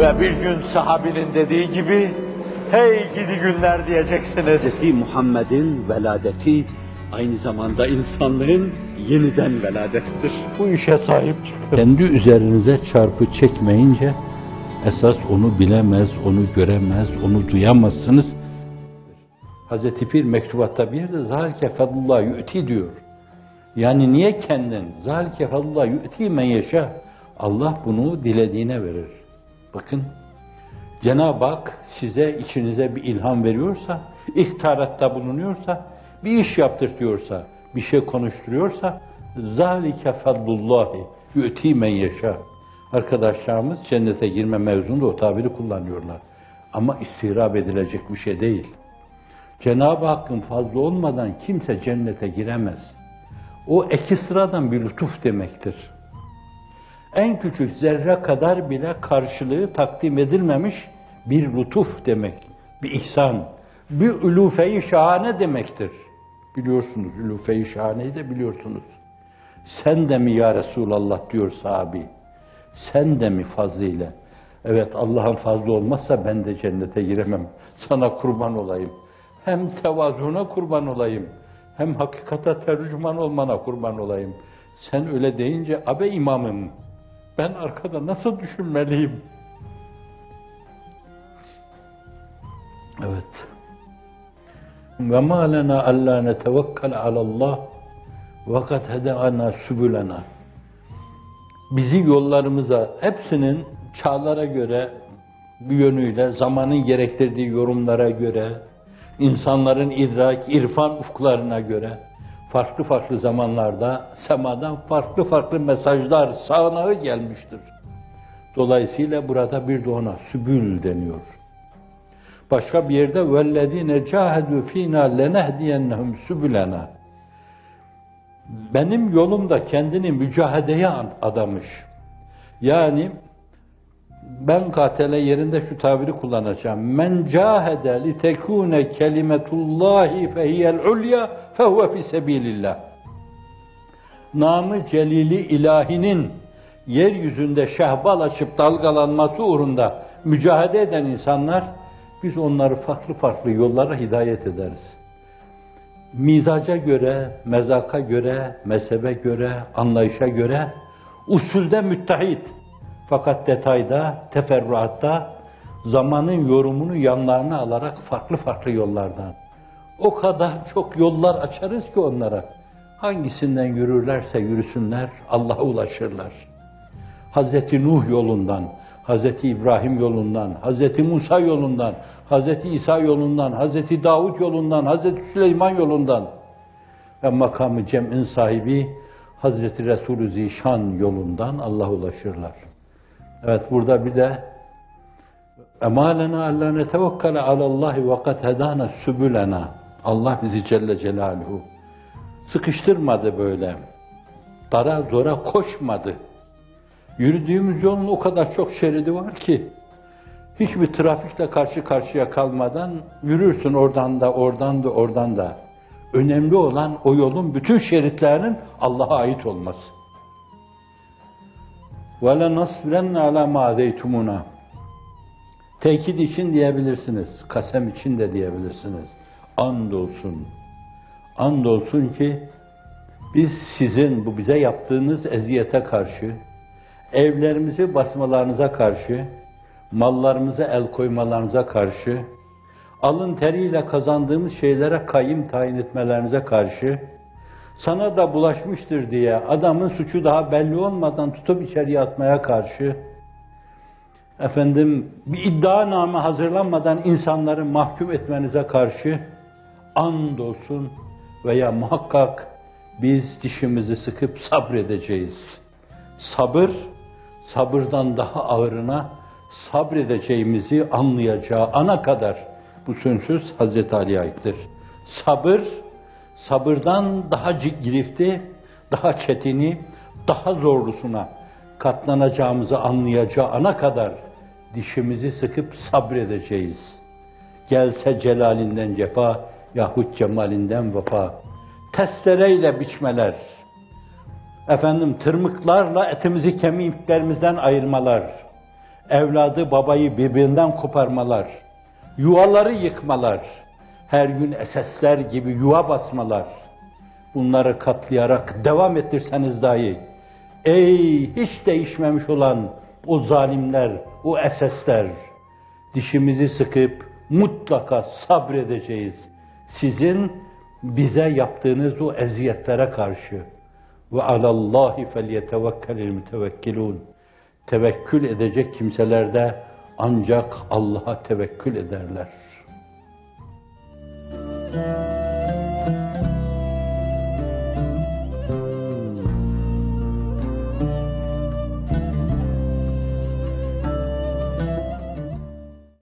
Ve bir gün sahabinin dediği gibi, hey gidi günler diyeceksiniz. Hz. Muhammed'in veladeti aynı zamanda insanlığın yeniden veladettir. Bu işe sahip çıkın. Kendi üzerinize çarpı çekmeyince esas onu bilemez, onu göremez, onu duyamazsınız. Hazreti Pir mektubatta bir yerde zalike fadlullah yu'ti diyor. Yani niye kendin? Zalike fadlullah yu'ti men yeşâ. Allah bunu dilediğine verir. Bakın Cenab-ı Hak size içinize bir ilham veriyorsa, ihtaratta bulunuyorsa, bir iş yaptırtıyorsa, bir şey konuşturuyorsa zalike fadlullahi yu'ti men yeşâ. Arkadaşlarımız cennete girme mevzunda o tabiri kullanıyorlar. Ama istirap edilecek bir şey değil. Cenab-ı Hakk'ın fazla olmadan kimse cennete giremez. O eki sıradan bir lütuf demektir. En küçük zerre kadar bile karşılığı takdim edilmemiş bir lütuf demek, bir ihsan, bir ülufe-i şahane demektir. Biliyorsunuz, ülufe-i şahaneyi de biliyorsunuz. Sen de mi ya Resulallah diyor sahabi. Sen de mi fazlıyla? Evet Allah'ın fazla olmazsa ben de cennete giremem. Sana kurban olayım. Hem tevazuna kurban olayım. Hem hakikate tercüman olmana kurban olayım. Sen öyle deyince abe imamım. Ben arkada nasıl düşünmeliyim? Evet. Ve ma lena alla netevekkel alallah ve kad hedana sübülena. Bizi yollarımıza hepsinin çağlara göre bir yönüyle zamanın gerektirdiği yorumlara göre insanların idrak, irfan ufuklarına göre farklı farklı zamanlarda semadan farklı farklı mesajlar sağanağı gelmiştir. Dolayısıyla burada bir de ona sübül deniyor. Başka bir yerde vellezine cahedu fina lenehdiyennehum sübülena. Benim yolumda kendini mücahedeye adamış. Yani ben katele yerinde şu tabiri kullanacağım. Men cahede li tekune kelimetullahi fehiyel ulya fehuve fi sebilillah. Namı celili ilahinin yeryüzünde şehbal açıp dalgalanması uğrunda mücadele eden insanlar biz onları farklı farklı yollara hidayet ederiz. Mizaca göre, mezaka göre, mezhebe göre, anlayışa göre usulde müttehit, fakat detayda, teferruatta zamanın yorumunu yanlarına alarak farklı farklı yollardan. O kadar çok yollar açarız ki onlara. Hangisinden yürürlerse yürüsünler, Allah'a ulaşırlar. Hazreti Nuh yolundan, Hazreti İbrahim yolundan, Hazreti Musa yolundan, Hazreti İsa yolundan, Hazreti Davud yolundan, Hazreti Süleyman yolundan ve makamı cem'in sahibi Hazreti Resulü Zişan yolundan Allah'a ulaşırlar. Evet burada bir de emalena alla netevekkale alallahi ve kad hedana sübülena. Allah bizi Celle Celaluhu sıkıştırmadı böyle. Dara zora koşmadı. Yürüdüğümüz yolun o kadar çok şeridi var ki hiçbir trafikle karşı karşıya kalmadan yürürsün oradan da oradan da oradan da. Önemli olan o yolun bütün şeritlerinin Allah'a ait olması. Ve le nasbiren ala ma zeytumuna. Tekit için diyebilirsiniz. Kasem için de diyebilirsiniz. Andolsun. Andolsun ki biz sizin bu bize yaptığınız eziyete karşı, evlerimizi basmalarınıza karşı, mallarımıza el koymalarınıza karşı, alın teriyle kazandığımız şeylere kayım tayin etmelerinize karşı, sana da bulaşmıştır diye adamın suçu daha belli olmadan tutup içeriye atmaya karşı, efendim bir iddianame hazırlanmadan insanları mahkum etmenize karşı andolsun veya muhakkak biz dişimizi sıkıp sabredeceğiz. Sabır, sabırdan daha ağırına sabredeceğimizi anlayacağı ana kadar bu sonsuz Hazreti Ali'ye aittir. Sabır, sabırdan daha girifti, daha çetini, daha zorlusuna katlanacağımızı anlayacağı ana kadar dişimizi sıkıp sabredeceğiz. Gelse celalinden cefa yahut cemalinden vefa. Testereyle biçmeler, efendim tırmıklarla etimizi kemiklerimizden ayırmalar, evladı babayı birbirinden koparmalar, yuvaları yıkmalar, her gün esesler gibi yuva basmalar, bunları katlayarak devam ettirseniz dahi, ey hiç değişmemiş olan o zalimler, o esesler, dişimizi sıkıp mutlaka sabredeceğiz. Sizin bize yaptığınız o eziyetlere karşı. Ve alallahi felyetevekkelil mütevekkilun. Tevekkül edecek kimseler de ancak Allah'a tevekkül ederler.